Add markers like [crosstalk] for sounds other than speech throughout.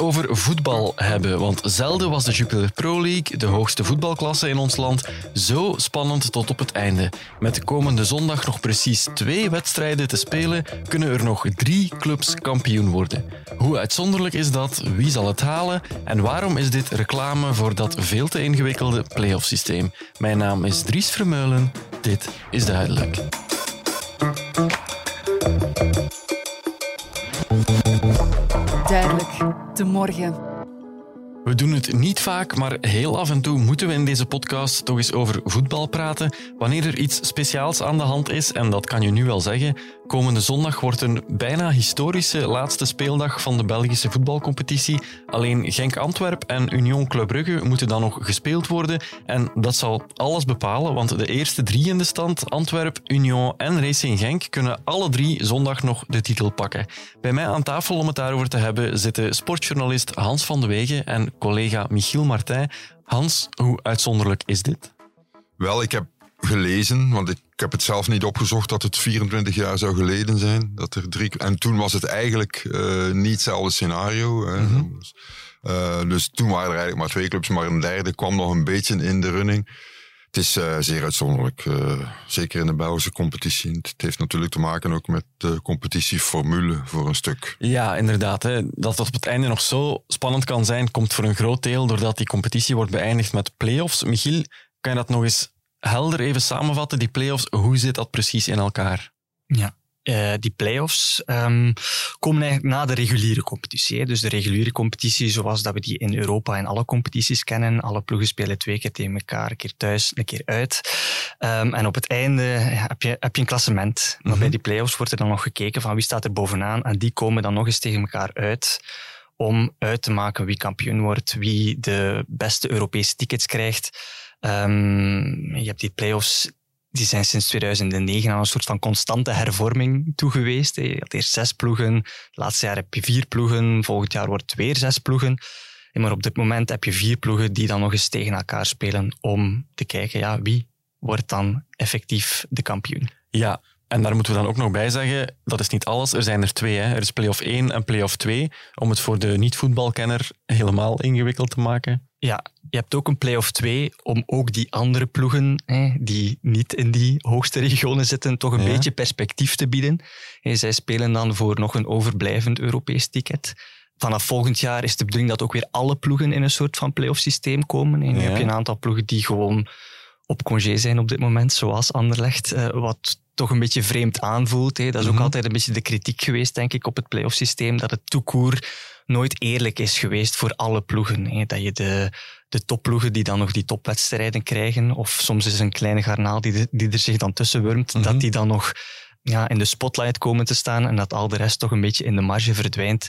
over voetbal hebben, want zelden was de Jupiler Pro League, de hoogste voetbalklasse in ons land, zo spannend tot op het einde. Met komende zondag nog precies twee wedstrijden te spelen, kunnen er nog drie clubs kampioen worden. Hoe uitzonderlijk is dat? Wie zal het halen? En waarom is dit reclame voor dat veel te ingewikkelde play-off systeem? Mijn naam is Dries Vermeulen. Dit is duidelijk. De morgen. We doen het niet vaak, maar heel af en toe moeten we in deze podcast toch eens over voetbal praten. Wanneer er iets speciaals aan de hand is, en dat kan je nu wel zeggen, komende zondag wordt een bijna historische laatste speeldag van de Belgische voetbalcompetitie. Alleen Genk-Antwerp en Union Club Brugge moeten dan nog gespeeld worden. En dat zal alles bepalen, want de eerste drie in de stand, Antwerp, Union en Racing Genk, kunnen alle drie zondag nog de titel pakken. Bij mij aan tafel om het daarover te hebben zitten sportjournalist Hans van de Wegen en collega Michiel Martijn. Hans, hoe uitzonderlijk is dit? Wel, ik heb gelezen, want ik heb het zelf niet opgezocht, dat het 24 jaar zou geleden zijn. Dat er drie, en toen was het eigenlijk uh, niet hetzelfde scenario. Mm dus, uh, dus, toen waren er eigenlijk maar twee clubs, maar een derde kwam nog een beetje in de running. Het is uh, zeer uitzonderlijk, uh, zeker in de Belgische competitie. Het heeft natuurlijk te maken ook met de competitieformule voor een stuk. Ja, inderdaad. Hè. Dat het op het einde nog zo spannend kan zijn, komt voor een groot deel doordat die competitie wordt beëindigd met play-offs. Michiel, kan je dat nog eens helder even samenvatten, die play-offs? Hoe zit dat precies in elkaar? Ja, uh, die play-offs um, komen eigenlijk na de reguliere competitie. Hè. Dus de reguliere competitie zoals dat we die in Europa in alle competities kennen. Alle ploegen spelen twee keer tegen elkaar, een keer thuis, een keer uit. Um, en op het einde heb, je, heb je een klassement. Maar bij die play-offs wordt er dan nog gekeken van wie staat er bovenaan. En die komen dan nog eens tegen elkaar uit om uit te maken wie kampioen wordt, wie de beste Europese tickets krijgt. Um, je hebt die play-offs die zijn sinds 2009 aan een soort van constante hervorming toegeweest. Je had eerst zes ploegen, laatste jaar heb je vier ploegen, volgend jaar wordt het weer zes ploegen. Maar op dit moment heb je vier ploegen die dan nog eens tegen elkaar spelen om te kijken ja, wie wordt dan effectief de kampioen. Ja, en daar moeten we dan ook nog bij zeggen, dat is niet alles. Er zijn er twee. Hè. Er is play-off 1 en play-off 2, om het voor de niet-voetbalkenner helemaal ingewikkeld te maken. Ja, je hebt ook een play-off 2 om ook die andere ploegen, hè, die niet in die hoogste regionen zitten, toch een beetje perspectief te bieden. En zij spelen dan voor nog een overblijvend Europees ticket. Vanaf volgend jaar is de bedoeling dat ook weer alle ploegen in een soort van play-off systeem komen. En nu heb je een aantal ploegen die gewoon op congé zijn op dit moment, zoals Anderlecht, uh, wat toch een beetje vreemd aanvoelt. Hè. Dat is ook mm altijd een beetje de kritiek geweest, denk ik, op het play-off systeem, dat het toekoer nooit eerlijk is geweest voor alle ploegen. Hè. Dat je de, de topploegen die dan nog die topwedstrijden krijgen, of soms is een kleine garnaal die, die er zich dan tussen wurmt, dat mhm. die dan nog ja, in de spotlight komen te staan en dat al de rest toch een beetje in de marge verdwijnt.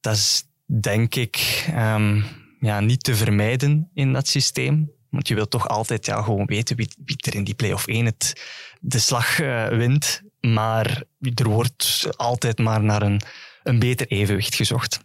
Dat is, denk ik, um, ja, niet te vermijden in dat systeem. Want je wilt toch altijd ja, gewoon weten wie, wie er in die play-off 1 het, de slag uh, wint. Maar er wordt altijd maar naar een, een beter evenwicht gezocht.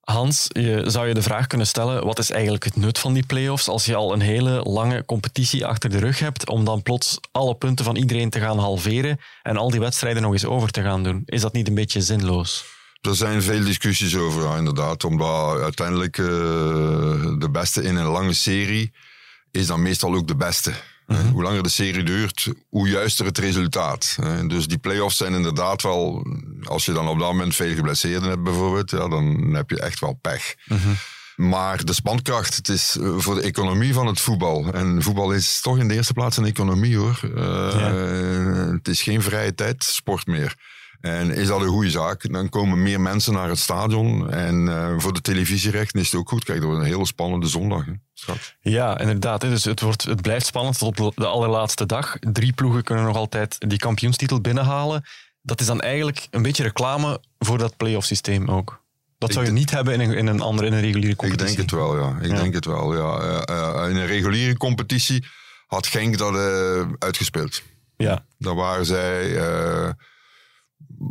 Hans, je, zou je de vraag kunnen stellen, wat is eigenlijk het nut van die play-offs als je al een hele lange competitie achter de rug hebt, om dan plots alle punten van iedereen te gaan halveren en al die wedstrijden nog eens over te gaan doen? Is dat niet een beetje zinloos? Er zijn veel discussies over, inderdaad, omdat uiteindelijk uh, de beste in een lange serie is dan meestal ook de beste. Mhm. Hoe langer de serie duurt, hoe juister het resultaat. Dus die play-offs zijn inderdaad wel, als je dan op dat moment veel geblesseerden hebt bijvoorbeeld, ja, dan heb je echt wel pech. Mhm. Maar de spankracht, het is eh, voor de economie van het voetbal. En voetbal is toch in de eerste plaats een economie hoor. Uh, Het is geen vrije tijd sport meer. En is dat een goede zaak? Dan komen meer mensen naar het stadion. En uh, voor de televisierechten is het ook goed. Kijk, dat wordt een hele spannende zondag. Hè, straks. Ja, inderdaad. Dus het, wordt, het blijft spannend tot op de allerlaatste dag. Drie ploegen kunnen nog altijd die kampioenstitel binnenhalen. Dat is dan eigenlijk een beetje reclame voor dat play-off systeem ook. Dat zou je niet hebben in een, in een andere, in een reguliere competitie. Ik denk het wel, ja. Ik denk het wel, ja. Uh, uh, in een reguliere competitie had Genk dat uitgespeeld. Ja. Dan waren zij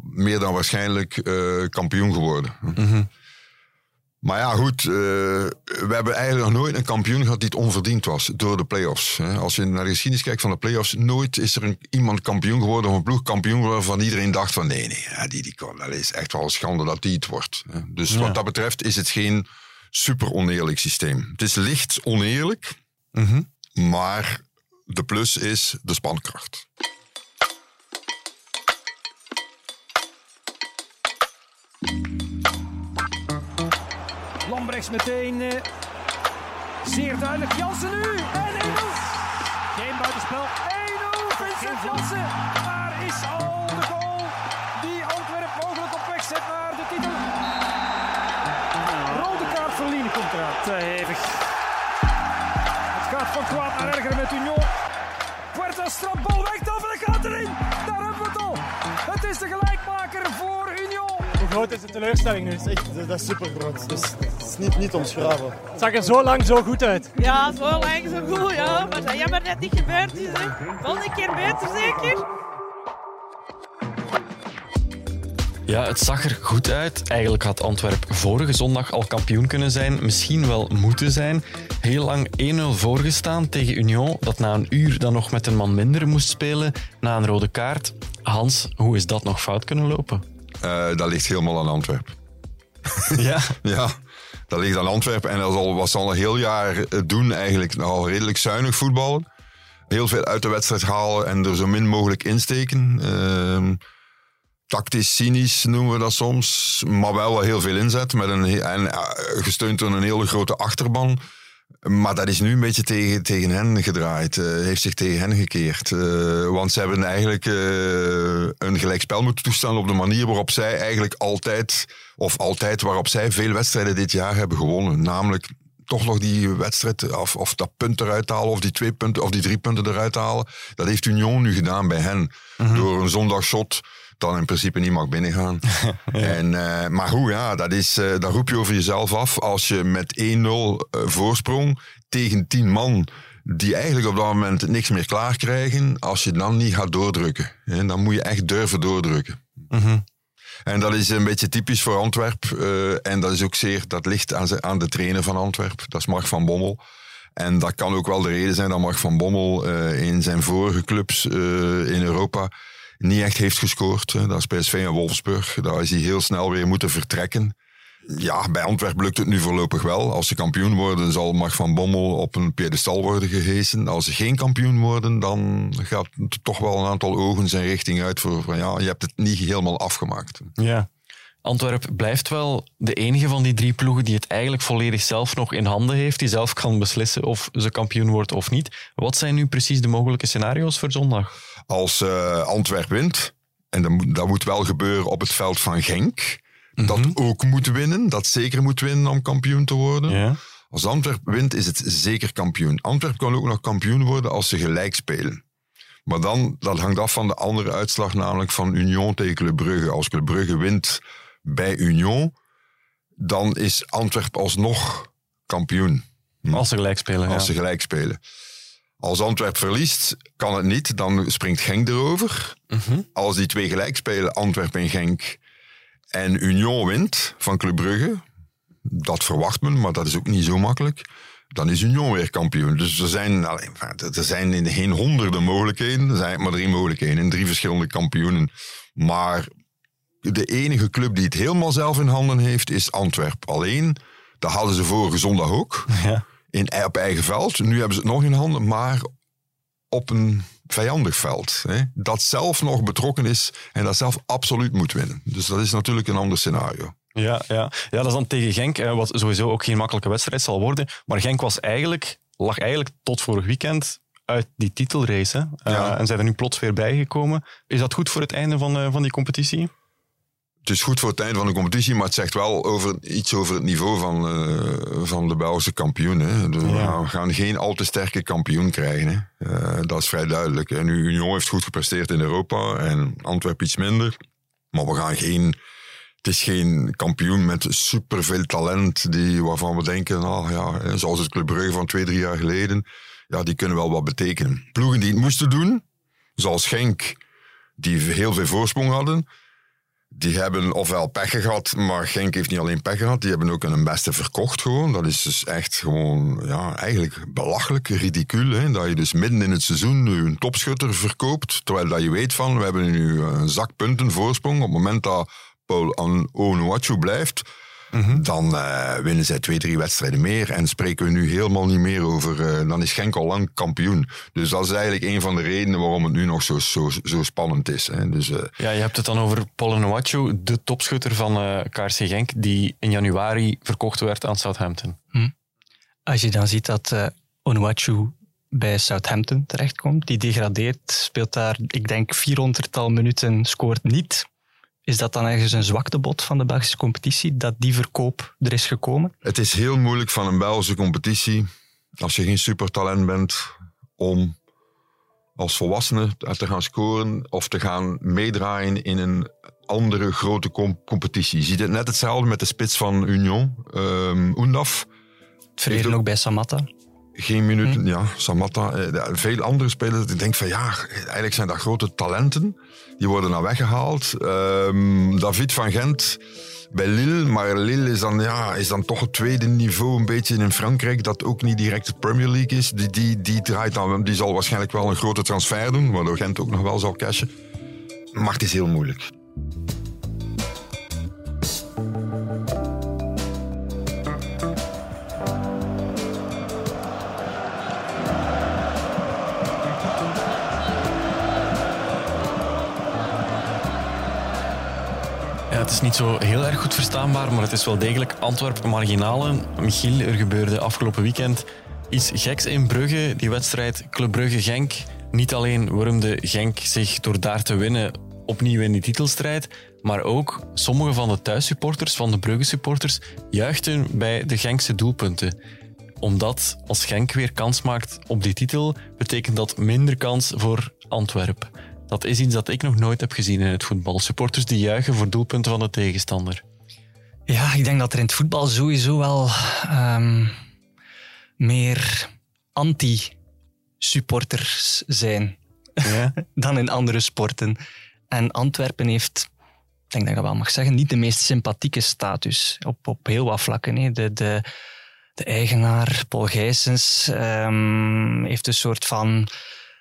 meer dan waarschijnlijk uh, kampioen geworden. -hmm. Maar ja, goed, uh, we hebben eigenlijk nog nooit een kampioen gehad die het onverdiend was door de play-offs. Als je naar de geschiedenis kijkt van de play-offs, nooit is er een, iemand kampioen geworden of een ploeg kampioen geworden van iedereen dacht van nee, nee, ja, die, die kan, dat is echt wel een schande dat die het wordt. Dus wat dat betreft is het geen super oneerlijk systeem. Het is licht oneerlijk, Mhm. maar de plus is de spankracht. Lambrechts meteen eh, zeer duidelijk. Jansen nu en 1-0. Geen buitenspel. 1-0 Vincent Jansen. Daar is al de goal die Antwerp mogelijk op weg zet naar de titel. Rode kaart voor Liene komt eraan. Te hevig. Het gaat van kwaad naar erger met Union. Puerta strap bal weg, en gaat erin. Daar hebben we het al. Het is de gelijkmaker voor Union. Hoe groot is de teleurstelling nu? Het is echt, dat is super groot. Dus het is niet, niet omschrijven. Het zag er zo lang zo goed uit. Ja, zo lang zo goed, ja. Maar dat jammer dat het niet gebeurd is. Hè. Volgende keer beter zeker. Ja, het zag er goed uit. Eigenlijk had Antwerp vorige zondag al kampioen kunnen zijn, misschien wel moeten zijn. Heel lang 1-0 voorgestaan tegen Union, dat na een uur dan nog met een man minder moest spelen, na een rode kaart. Hans, hoe is dat nog fout kunnen lopen? Uh, dat ligt helemaal aan Antwerpen. [laughs] [laughs] Ja? ja, dat ligt aan Antwerpen. En dat al, ze al een heel jaar doen, eigenlijk al redelijk zuinig voetballen. Heel veel uit de wedstrijd halen en er zo min mogelijk insteken. Uh, tactisch, cynisch noemen we dat soms. Maar wel wel heel veel inzet. Met een, en gesteund door een hele grote achterban. Maar dat is nu een beetje tegen, tegen hen gedraaid. Uh, heeft zich tegen hen gekeerd. Uh, want ze hebben eigenlijk uh, een gelijkspel moeten toestaan op de manier waarop zij eigenlijk altijd, of altijd waarop zij veel wedstrijden dit jaar hebben gewonnen. Namelijk toch nog die wedstrijd, of, of dat punt eruit halen, of die twee punten, of die drie punten eruit halen. Dat heeft Union nu gedaan bij hen. -hmm. Door een zondagshot dan in principe niet mag binnengaan. [laughs] ja. en, uh, maar hoe, ja, dat, is, uh, dat roep je over jezelf af als je met 1-0 uh, voorsprong tegen 10 man die eigenlijk op dat moment niks meer klaar krijgen, als je dan niet gaat doordrukken. Hè, dan moet je echt durven doordrukken. Mm -hmm. En dat is een beetje typisch voor Antwerp. En dat is ook zeer, dat ligt aan, aan de trainer van Antwerp. Dat is Mark van Bommel. En dat kan ook wel de reden zijn dat Mark van Bommel in zijn vorige clubs in Europa niet echt heeft gescoord. Dat is PSV en Wolfsburg. Daar is hij heel snel weer moeten vertrekken. Ja, bij Antwerpen lukt het nu voorlopig wel. Als ze kampioen worden, zal Mark van Bommel op een piedestal worden gehesen. Als ze geen kampioen worden, dan gaat toch wel een aantal ogen zijn richting uit voor van ja, je hebt het niet helemaal afgemaakt. Ja. Antwerp blijft wel de enige van die drie ploegen die het eigenlijk volledig zelf nog in handen heeft, die zelf kan beslissen of ze kampioen wordt of niet. Wat zijn nu precies de mogelijke scenario's voor zondag? Als uh, Antwerp wint, en dat moet, dat moet wel gebeuren op het veld van Genk, mm -hmm. dat ook moet winnen, dat zeker moet winnen om kampioen te worden. Ja. Als Antwerp wint, is het zeker kampioen. Antwerp kan ook nog kampioen worden als ze gelijk spelen. Maar dan, dat hangt af van de andere uitslag, namelijk van Union tegen Club Brugge. Als Club Brugge wint bij Union, dan is Antwerp alsnog kampioen. Als ze gelijk spelen. Als ja. ze gelijk spelen. Als Antwerp verliest, kan het niet. Dan springt Genk erover. Mm -hmm. Als die twee gelijk spelen, Antwerp en Genk, en Union wint van Club Brugge, dat verwacht men, maar dat is ook niet zo makkelijk. Dan is Union weer kampioen. Dus er zijn, er zijn geen honderden mogelijkheden. Er zijn maar drie mogelijkheden in drie verschillende kampioenen. Maar de enige club die het helemaal zelf in handen heeft, is Antwerp. Alleen, dat hadden ze vorige zondag ook. Ja. In, op eigen veld. Nu hebben ze het nog in handen, maar op een vijandig veld. Hè, dat zelf nog betrokken is en dat zelf absoluut moet winnen. Dus dat is natuurlijk een ander scenario. Ja, ja. ja dat is dan tegen Genk, wat sowieso ook geen makkelijke wedstrijd zal worden. Maar Genk was eigenlijk, lag eigenlijk tot vorig weekend uit die titelrace. Hè? Ja. Uh, en zijn er nu plots weer bijgekomen. Is dat goed voor het einde van, uh, van die competitie? Het is goed voor het einde van de competitie, maar het zegt wel over, iets over het niveau van, uh, van de Belgische kampioen. Hè. Dus Ja. We gaan geen al te sterke kampioen krijgen. Hè. Uh, dat is vrij duidelijk. En nu Union heeft goed gepresteerd in Europa en Antwerpen iets minder. Maar we gaan geen... Het is geen kampioen met superveel talent die, waarvan we denken, nou ja, zoals het Club Brugge van twee, drie jaar geleden, ja, die kunnen wel wat betekenen. Ploegen die het moesten doen, zoals Genk, die heel veel voorsprong hadden, die hebben ofwel pech gehad, maar Genk heeft niet alleen pech gehad, die hebben ook een beste verkocht gewoon. Dat is dus echt gewoon, ja, eigenlijk belachelijk, ridicuul. Hè? Dat je dus midden in het seizoen nu een topschutter verkoopt, terwijl dat je weet van, we hebben nu een zak punten voorsprong. Op het moment dat Paul Onuachu blijft, dan eh, winnen zij twee, drie wedstrijden meer en spreken we nu helemaal niet meer over, eh, dan is Genk al lang kampioen. Dus dat is eigenlijk een van de redenen waarom het nu nog zo, zo, zo spannend is. Hè? Dus, eh, Ja, je hebt het dan over Paul Noacho, de topschutter van eh KRC Genk, die in januari verkocht werd aan Southampton. Als je dan ziet dat eh Onuachu bij Southampton terechtkomt, die degradeert, speelt daar, ik denk, 400-tal minuten, scoort niet. Is dat dan ergens een zwaktebod van de Belgische competitie, dat die verkoop er is gekomen? Het is heel moeilijk van een Belgische competitie, als je geen supertalent bent, om als volwassene te gaan scoren of te gaan meedraaien in een andere grote com- competitie. Je ziet het net hetzelfde met de spits van Union, ehm Oendaf. Het ook bij Samatta. Geen minuten, ja, Samatta. eh, Veel andere spelers. Ik denk van ja, eigenlijk zijn dat grote talenten. Die worden dan weggehaald. Ehm, David van Gent bij Lille. Maar Lille is dan, ja, is dan toch het tweede niveau een beetje in Frankrijk. Dat ook niet direct de Premier League is. Die, die, die, draait dan, die zal waarschijnlijk wel een grote transfer doen. Waardoor Gent ook nog wel zal cashen. Maar het is heel moeilijk. Is niet zo heel erg goed verstaanbaar, maar het is wel degelijk Antwerpen marginale. Michiel, er gebeurde afgelopen weekend iets geks in Brugge. Die wedstrijd Club Brugge-Genk. Niet alleen wurmde Genk zich door daar te winnen opnieuw in die titelstrijd, maar ook sommige van de thuissupporters, van de Brugge-supporters, juichten bij de Genkse doelpunten. Omdat als Genk weer kans maakt op die titel, betekent dat minder kans voor Antwerpen. Dat is iets dat ik nog nooit heb gezien in het voetbal. Supporters die juichen voor doelpunten van de tegenstander. Ja, ik denk dat er in het voetbal sowieso wel ehm, meer anti-supporters zijn Ja? [laughs] dan in andere sporten. En Antwerpen heeft, ik denk dat ik dat wel mag zeggen, niet de meest sympathieke status op, op heel wat vlakken. Hè. De, de, de eigenaar, Paul Gijsens, ehm, heeft een soort van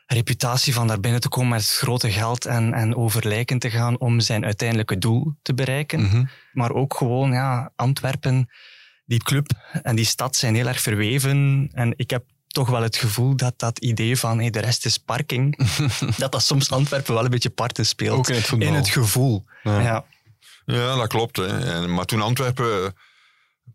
reputatie van daar binnen te komen met grote geld en, en over lijken te gaan om zijn uiteindelijke doel te bereiken. Mhm. Maar ook gewoon, ja, Antwerpen, die club en die stad zijn heel erg verweven. En ik heb toch wel het gevoel dat dat idee van hey, de rest is parking, [laughs] dat dat soms Antwerpen wel een beetje parten speelt. Ook in het voetbal. In het gevoel. Ja. Ja. Ja, dat klopt. Hè. En, maar toen Antwerpen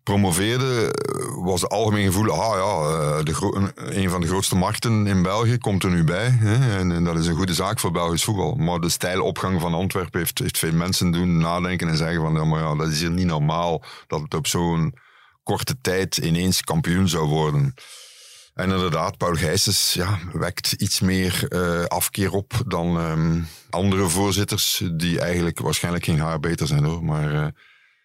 promoveerde, was het algemeen gevoel, ah ja, eh, de een van de grootste markten in België komt er nu bij. Hè. En, en dat is een goede zaak voor Belgisch voetbal. Maar de stijlopgang van Antwerpen heeft, heeft veel mensen doen nadenken en zeggen van, ja, maar ja, dat is hier niet normaal dat het op zo'n korte tijd ineens kampioen zou worden. En inderdaad, Paul Gijsens ja, wekt iets meer eh, afkeer op dan ehm, andere voorzitters, die eigenlijk waarschijnlijk geen haar beter zijn hoor. Maar, eh,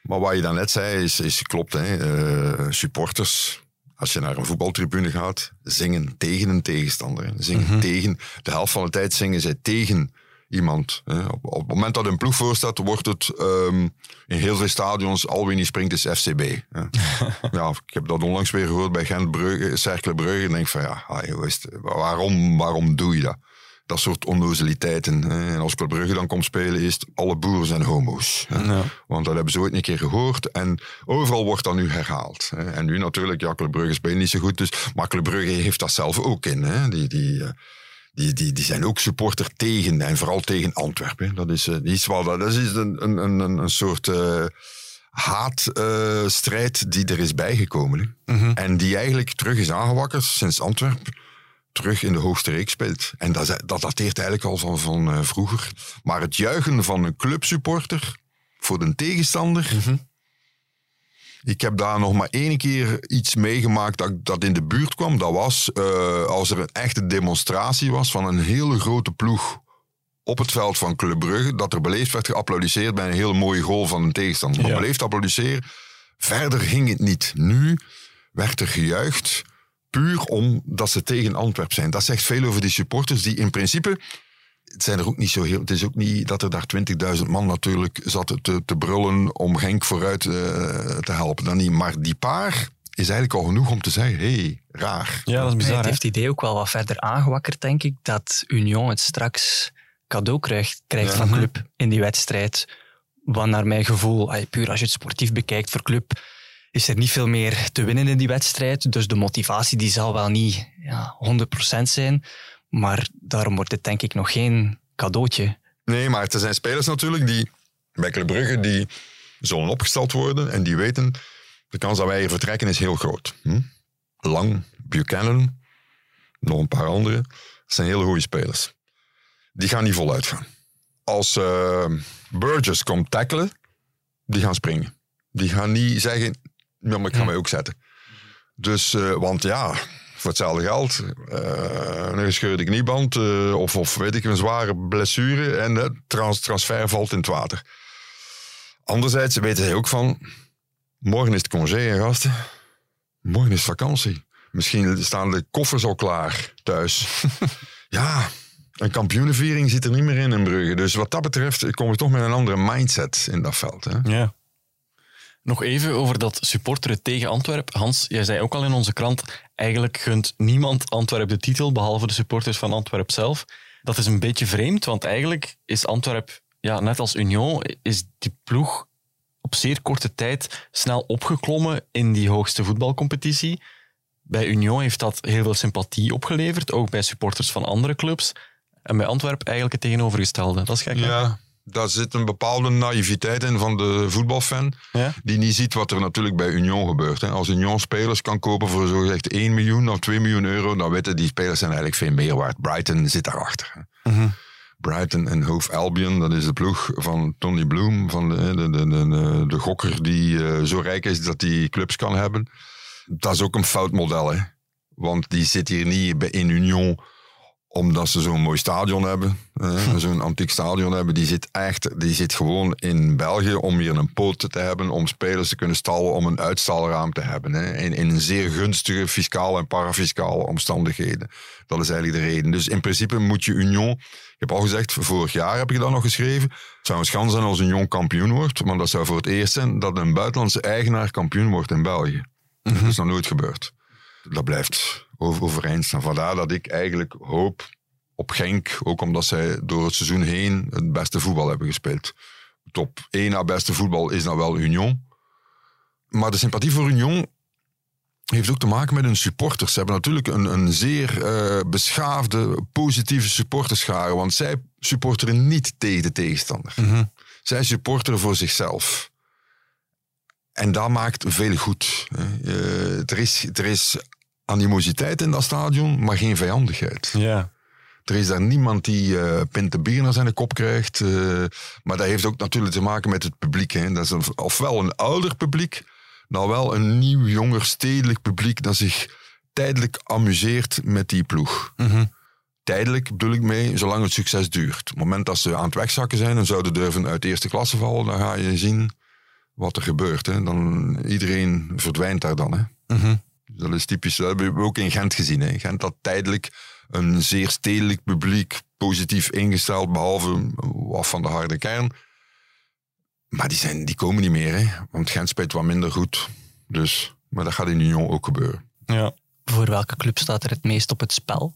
maar wat je daarnet zei, is, is klopt. Hè. Eh, supporters, als je naar een voetbaltribune gaat, zingen tegen een tegenstander. hè. Zingen tegen, de helft van de tijd zingen zij tegen iemand. Hè. Op, op het moment dat een ploeg voorstaat, wordt het ehm, in heel veel stadions, al wie niet springt is FCB. hè. [laughs] ja, ik heb dat onlangs weer gehoord bij Gent Brugge, Cercle Brugge. En denk van ja, ah, waarom, waarom doe je dat? Dat soort onnozeliteiten. hè. En als Brugge dan komt spelen, is het alle boeren zijn homo's. Ja. Want dat hebben ze ooit een keer gehoord. En overal wordt dat nu herhaald. hè. En nu natuurlijk, ja, Brugge speelt niet zo goed. Dus, maar Club Brugge heeft dat zelf ook in. Hè. Die, die, eh, die, die, die zijn ook supporter tegen. En vooral tegen Antwerpen. Dat is eh, iets wat, dat is een, een, een, een soort eh, haatstrijd die er is bijgekomen. hè. En die eigenlijk terug is aangewakkerd sinds Antwerpen terug in de hoogste reeks speelt. En dat, dat dateert eigenlijk al van, van eh, vroeger. Maar het juichen van een clubsupporter voor de tegenstander... Ik heb daar nog maar één keer iets meegemaakt dat, dat in de buurt kwam. Dat was eh, als er een echte demonstratie was van een hele grote ploeg op het veld van Club Brugge. Dat er beleefd werd geapplaudisseerd bij een hele mooie goal van een tegenstander. Maar Ja. beleefd applaudisseren. Verder ging het niet. Nu werd er gejuicht puur omdat ze tegen Antwerp zijn. Dat zegt veel over die supporters die in principe het zijn er ook niet zo heel. Het is ook niet dat er daar 20.000 man natuurlijk zat te, te brullen om Genk vooruit eh, te helpen. Dan niet. Maar die paar is eigenlijk al genoeg om te zeggen: hé, hey, raar. Ja, dat is Nee, bizar. het heeft het idee ook wel wat verder aangewakkerd, denk ik, dat Union het straks cadeau krijgt, krijgt Ja. van club in die wedstrijd. Wat naar mijn gevoel, puur als je het sportief bekijkt voor club, is er niet veel meer te winnen in die wedstrijd. Dus de motivatie die zal wel niet ja, 100% zijn. Maar daarom wordt het denk ik nog geen cadeautje. Nee, maar er zijn spelers natuurlijk die bij Club Brugge die zullen opgesteld worden en die weten de kans dat wij hier vertrekken is heel groot. Hm? Lang, Buchanan, nog een paar andere. Dat zijn hele goede spelers. Die gaan niet voluit gaan. Als eh, Burgess komt tackelen, die gaan springen. Die gaan niet zeggen, ja, maar ik ga mij ook zetten. Dus, eh, want ja, voor hetzelfde geld, eh, een gescheurde knieband eh, of, of weet ik, een zware blessure en de trans transfer valt in het water. Anderzijds weten zij ook van, morgen is het congé, hè, gasten. Morgen is vakantie. Misschien staan de koffers al klaar thuis. [laughs] ja, een kampioenenviering zit er niet meer in in Brugge. Dus wat dat betreft kom je toch met een andere mindset in dat veld. Hè? Ja. Nog even over dat supporteren tegen Antwerpen. Hans, jij zei ook al in onze krant, eigenlijk gunt niemand Antwerpen de titel, behalve de supporters van Antwerpen zelf. Dat is een beetje vreemd, want eigenlijk is Antwerpen, ja, net als Union, is die ploeg op zeer korte tijd snel opgeklommen in die hoogste voetbalcompetitie. Bij Union heeft dat heel veel sympathie opgeleverd, ook bij supporters van andere clubs. En bij Antwerpen eigenlijk het tegenovergestelde. Dat is gek. Ja, daar zit een bepaalde naïviteit in van de voetbalfan. Ja? Die niet ziet wat er natuurlijk bij Union gebeurt. Hè. Als Union spelers kan kopen voor zogezegd 1 miljoen of 2 miljoen euro, dan weten die spelers zijn eigenlijk veel meer waard. Brighton zit daarachter. hè. Mhm. Brighton en Hove Albion, dat is de ploeg van Tony Bloom, van de, de, de, de, de gokker die eh, zo rijk is dat hij clubs kan hebben. Dat is ook een fout model, hè. Want die zit hier niet bij- in Union omdat ze zo'n mooi stadion hebben, [laughs] zo'n antiek stadion hebben. Die zit echt, die zit gewoon in België om hier een poot te hebben, om spelers te kunnen stallen, om een uitstalraam te hebben. Hè, in, in zeer gunstige fiscale en parafiscale omstandigheden. Dat is eigenlijk de reden. Dus in principe moet je Union, ik heb al gezegd, vorig jaar heb ik dat nog geschreven, het zou een schande zijn als Union kampioen wordt, maar dat zou voor het eerst zijn dat een buitenlandse eigenaar kampioen wordt in België. Dat is nog nooit gebeurd. Dat blijft over, overeind staan. Vandaar dat ik eigenlijk hoop op Genk, ook omdat zij door het seizoen heen het beste voetbal hebben gespeeld. Top 1 na beste voetbal is dan wel Union. Maar de sympathie voor Union heeft ook te maken met hun supporters. Ze hebben natuurlijk een, een zeer eh, beschaafde, positieve supporterschare. Want zij supporteren niet tegen de tegenstander. Zij supporteren voor zichzelf. En dat maakt veel goed. Eh, er, is, er is animositeit in dat stadion, maar geen vijandigheid. Ja. Er is daar niemand die eh pinten bier naar zijn kop krijgt. eh, maar dat heeft ook natuurlijk te maken met het publiek. Hè. Dat is een, ofwel een ouder publiek, dan wel een nieuw, jonger, stedelijk publiek dat zich tijdelijk amuseert met die ploeg. Tijdelijk bedoel ik mee, zolang het succes duurt. Op het moment dat ze aan het wegzakken zijn en zouden durven uit de eerste klasse vallen, dan ga je zien wat er gebeurt. Hè. Dan, iedereen verdwijnt daar dan. Hè. Dat is typisch, dat hebben we ook in Gent gezien. Hè. Gent had tijdelijk een zeer stedelijk publiek, positief ingesteld, behalve wat van de harde kern. Maar die, zijn, die komen niet meer, hè. want Gent speelt wat minder goed. Dus, maar dat gaat in Union ook gebeuren. Ja. Voor welke club staat er het meest op het spel?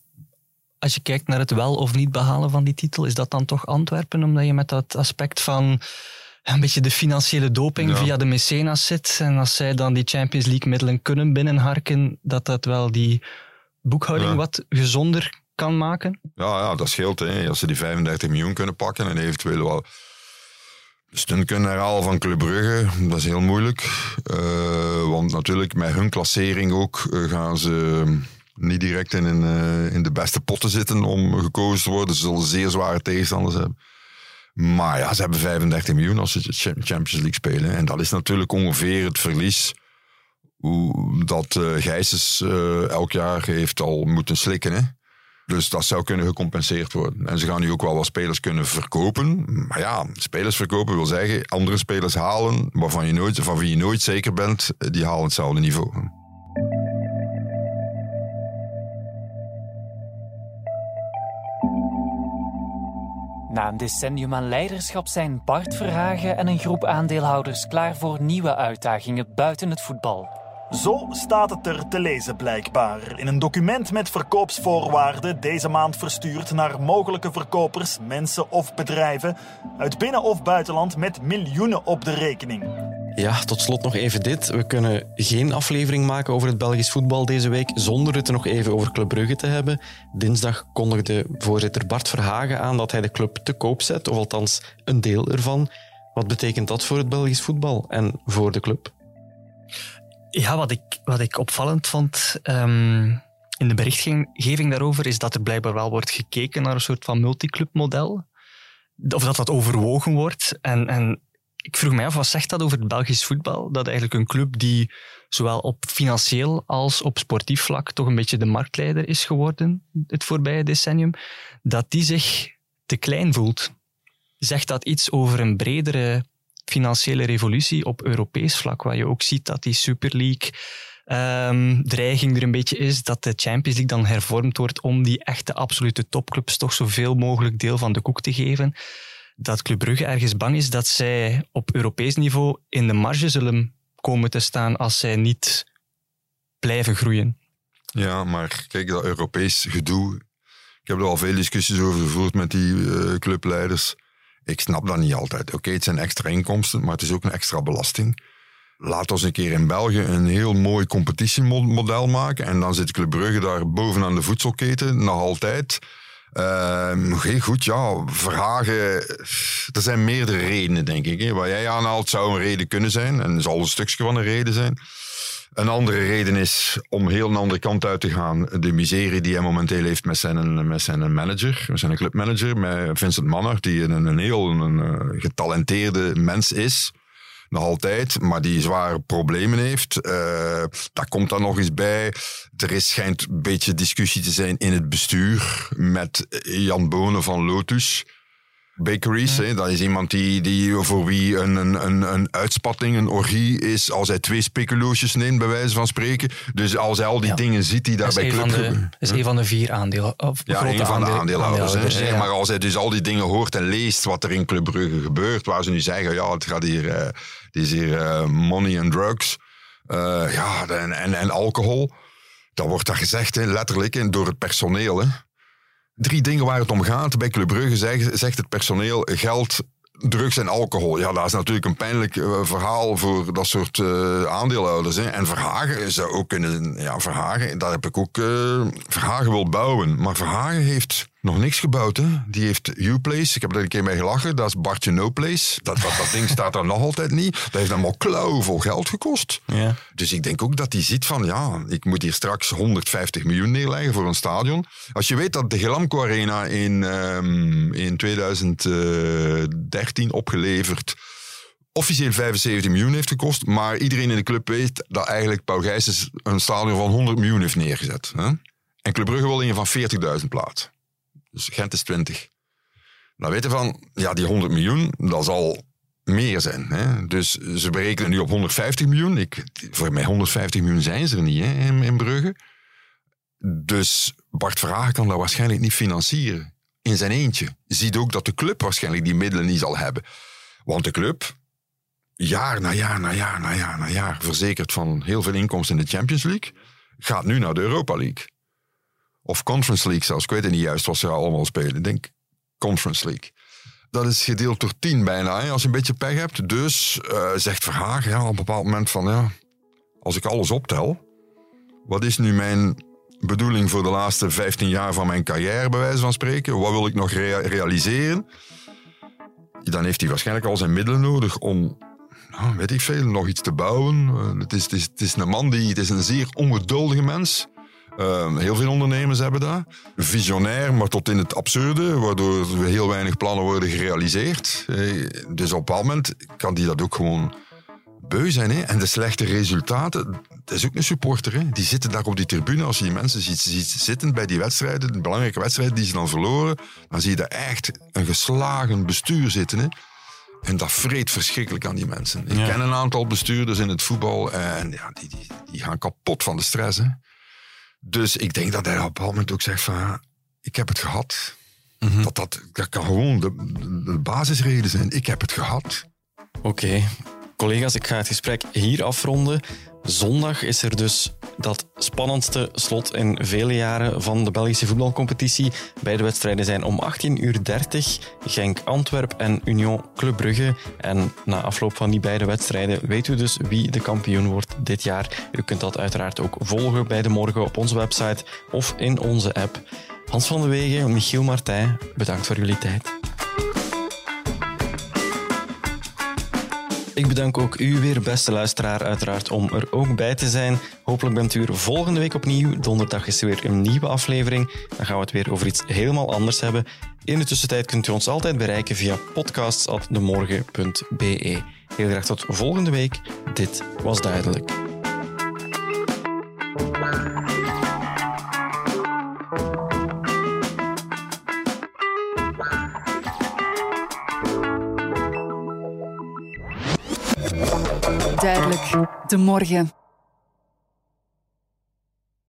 Als je kijkt naar het wel of niet behalen van die titel, is dat dan toch Antwerpen? Omdat je met dat aspect van een beetje de financiële doping Ja. via de mecenas zit. En als zij dan die Champions League middelen kunnen binnenharken, dat dat wel die boekhouding Ja. wat gezonder kan maken. Ja, ja dat scheelt. Hè. Als ze die 35 miljoen kunnen pakken en eventueel wel stunt kunnen herhalen van Club Brugge, dat is heel moeilijk. Eh, want natuurlijk, met hun klassering ook eh, gaan ze niet direct in, eh, in de beste potten zitten om gekozen te worden. Ze zullen zeer zware tegenstanders hebben. Maar ja, ze hebben 35 miljoen als ze de Cha- Champions League spelen. En dat is natuurlijk ongeveer het verlies hoe, dat eh Gijsens eh, elk jaar heeft al moeten slikken. Hè? Dus dat zou kunnen gecompenseerd worden. En ze gaan nu ook wel wat spelers kunnen verkopen. Maar ja, spelers verkopen wil zeggen andere spelers halen waarvan je nooit, van wie je nooit zeker bent, die halen hetzelfde niveau. Na een decennium aan leiderschap zijn Bart Verhagen en een groep aandeelhouders klaar voor nieuwe uitdagingen buiten het voetbal. Zo staat het er te lezen blijkbaar. In een document met verkoopsvoorwaarden deze maand verstuurd naar mogelijke verkopers, mensen of bedrijven uit binnen- of buitenland met miljoenen op de rekening. Ja, tot slot nog even dit. We kunnen geen aflevering maken over het Belgisch voetbal deze week zonder het nog even over Club Brugge te hebben. Dinsdag kondigde voorzitter Bart Verhagen aan dat hij de club te koop zet, of althans een deel ervan. Wat betekent dat voor het Belgisch voetbal en voor de club? Ja, wat ik, wat ik opvallend vond um, in de berichtgeving daarover is dat er blijkbaar wel wordt gekeken naar een soort van multiclubmodel. Of dat dat overwogen wordt. En, en ik vroeg mij af, wat zegt dat over het Belgisch voetbal? Dat eigenlijk een club die zowel op financieel als op sportief vlak toch een beetje de marktleider is geworden het voorbije decennium, dat die zich te klein voelt. Zegt dat iets over een bredere financiële revolutie op Europees vlak, waar je ook ziet dat die Super League um, dreiging er een beetje is, dat de Champions League dan hervormd wordt om die echte absolute topclubs toch zoveel mogelijk deel van de koek te geven. Dat Club Brugge ergens bang is dat zij op Europees niveau in de marge zullen komen te staan als zij niet blijven groeien. Ja, maar kijk, dat Europees gedoe. Ik heb er al veel discussies over gevoerd met die uh, clubleiders. Ik snap dat niet altijd. Oké, het zijn extra inkomsten, maar het is ook een extra belasting. Laat ons een keer in België een heel mooi competitiemodel maken. En dan zit Club Brugge daar bovenaan de voedselketen, nog altijd. Uh, goed, ja, vragen. Er zijn meerdere redenen, denk ik. Hè. Wat jij aanhaalt zou een reden kunnen zijn. En zal een stukje van een reden zijn. Een andere reden is om heel een andere kant uit te gaan. De miserie die hij momenteel heeft met zijn, met zijn manager, met zijn clubmanager, met Vincent Manner, die een, een heel een, een getalenteerde mens is. Nog altijd, maar die zware problemen heeft. Uh, daar komt dan nog eens bij. Er is, schijnt een beetje discussie te zijn in het bestuur met Jan Bonen van Lotus bakeries. Hè, dat is iemand die, die voor wie een, een, een uitspatting, een orgie is als hij twee speculoosjes neemt, bij wijze van spreken. Dus als hij al die dingen ziet die daar bij Club... Dat is een van de vier aandelen. Of ja, een van de aandeelhouders. ja. Maar als hij dus al die dingen hoort en leest wat er in Club Brugge gebeurt, waar ze nu zeggen, ja, het gaat hier, uh, het is hier uh, money and drugs. Uh, ja, en, en, en alcohol. Dat wordt daar gezegd, hè, letterlijk, door het personeel. Hè drie dingen waar het om gaat. Bij Club Brugge zegt, zegt het personeel geld, drugs en alcohol. Ja, dat is natuurlijk een pijnlijk uh, verhaal voor dat soort uh, aandeelhouders. Hè. En Verhagen zou ook kunnen... Ja, Verhagen, daar heb ik ook... Uh, Verhagen wil bouwen. Maar Verhagen heeft nog niks gebouwd. Hè. Die heeft U-Place. Ik heb er een keer mee gelachen. Dat is Bartje No Place. Dat, dat, dat ding staat er [laughs] nog altijd niet. Dat heeft allemaal klauwvol geld gekost. Ja. Dus ik denk ook dat hij ziet van... Ja, ik moet hier straks 150 miljoen neerleggen voor een stadion. Als je weet dat de Gelamco Arena in, um, in 2013 opgeleverd officieel 75 miljoen heeft gekost. Maar iedereen in de club weet dat eigenlijk Paul Gijsens een stadion van 100 miljoen heeft neergezet. Hè? En Club Brugge wil een van 40.000 plaats. Dus Gent is 20. Dan weten van, ja, die 100 miljoen, dat zal meer zijn. Hè? Dus ze berekenen nu op 150 miljoen. Ik, voor mij 150 miljoen zijn ze er niet hè, in, in Brugge. Dus Bart Verhagen kan dat waarschijnlijk niet financieren. In zijn eentje. Je ziet ook dat de club waarschijnlijk die middelen niet zal hebben. Want de club, jaar na jaar na jaar na jaar na jaar, verzekerd van heel veel inkomsten in de Champions League, gaat nu naar de Europa League. Of Conference League zelfs. Ik weet niet juist wat ze allemaal spelen. Ik denk Conference League. Dat is gedeeld door tien bijna, als je een beetje pech hebt. Dus uh, zegt Verhagen ja, op een bepaald moment van... Ja, als ik alles optel, wat is nu mijn bedoeling voor de laatste 15 jaar van mijn carrière, bij wijze van spreken? Wat wil ik nog rea realiseren? Dan heeft hij waarschijnlijk al zijn middelen nodig om nou, weet ik veel, nog iets te bouwen. Het, is, het, is, het is een man die, het is een zeer ongeduldige mens. Uh, heel veel ondernemers hebben dat. Visionair, maar tot in het absurde, waardoor heel weinig plannen worden gerealiseerd. Uh, dus op een bepaald moment kan die dat ook gewoon beu zijn. Hè? En de slechte resultaten, dat is ook een supporter. Hè? Die zitten daar op die tribune. Als je die mensen ziet, ziet zitten bij die wedstrijden, de belangrijke wedstrijden die ze dan verloren, dan zie je daar echt een geslagen bestuur zitten. Hè? En dat vreet verschrikkelijk aan die mensen. Ik Ja. ken een aantal bestuurders in het voetbal en ja, die, die, die gaan kapot van de stress. Hè? Dus ik denk dat hij op een bepaald moment ook zegt van, ik heb het gehad. dat, dat, dat kan gewoon de, de basisreden zijn. Ik heb het gehad. Oké. Collega's, ik ga het gesprek hier afronden. Zondag is er dus dat spannendste slot in vele jaren van de Belgische voetbalcompetitie. Beide wedstrijden zijn om 18.30 uur. Genk Antwerp en Union Club Brugge. En na afloop van die beide wedstrijden weet u dus wie de kampioen wordt dit jaar. U kunt dat uiteraard ook volgen bij de morgen op onze website of in onze app. Hans van de Wegen, Michiel Martijn, bedankt voor jullie tijd. Ik bedank ook u weer, beste luisteraar, uiteraard, om er ook bij te zijn. Hopelijk bent u er volgende week opnieuw. Donderdag is er weer een nieuwe aflevering. Dan gaan we het weer over iets helemaal anders hebben. In de tussentijd kunt u ons altijd bereiken via podcasts.demorgen.be. Heel graag tot volgende week. Dit was duidelijk. De morgen.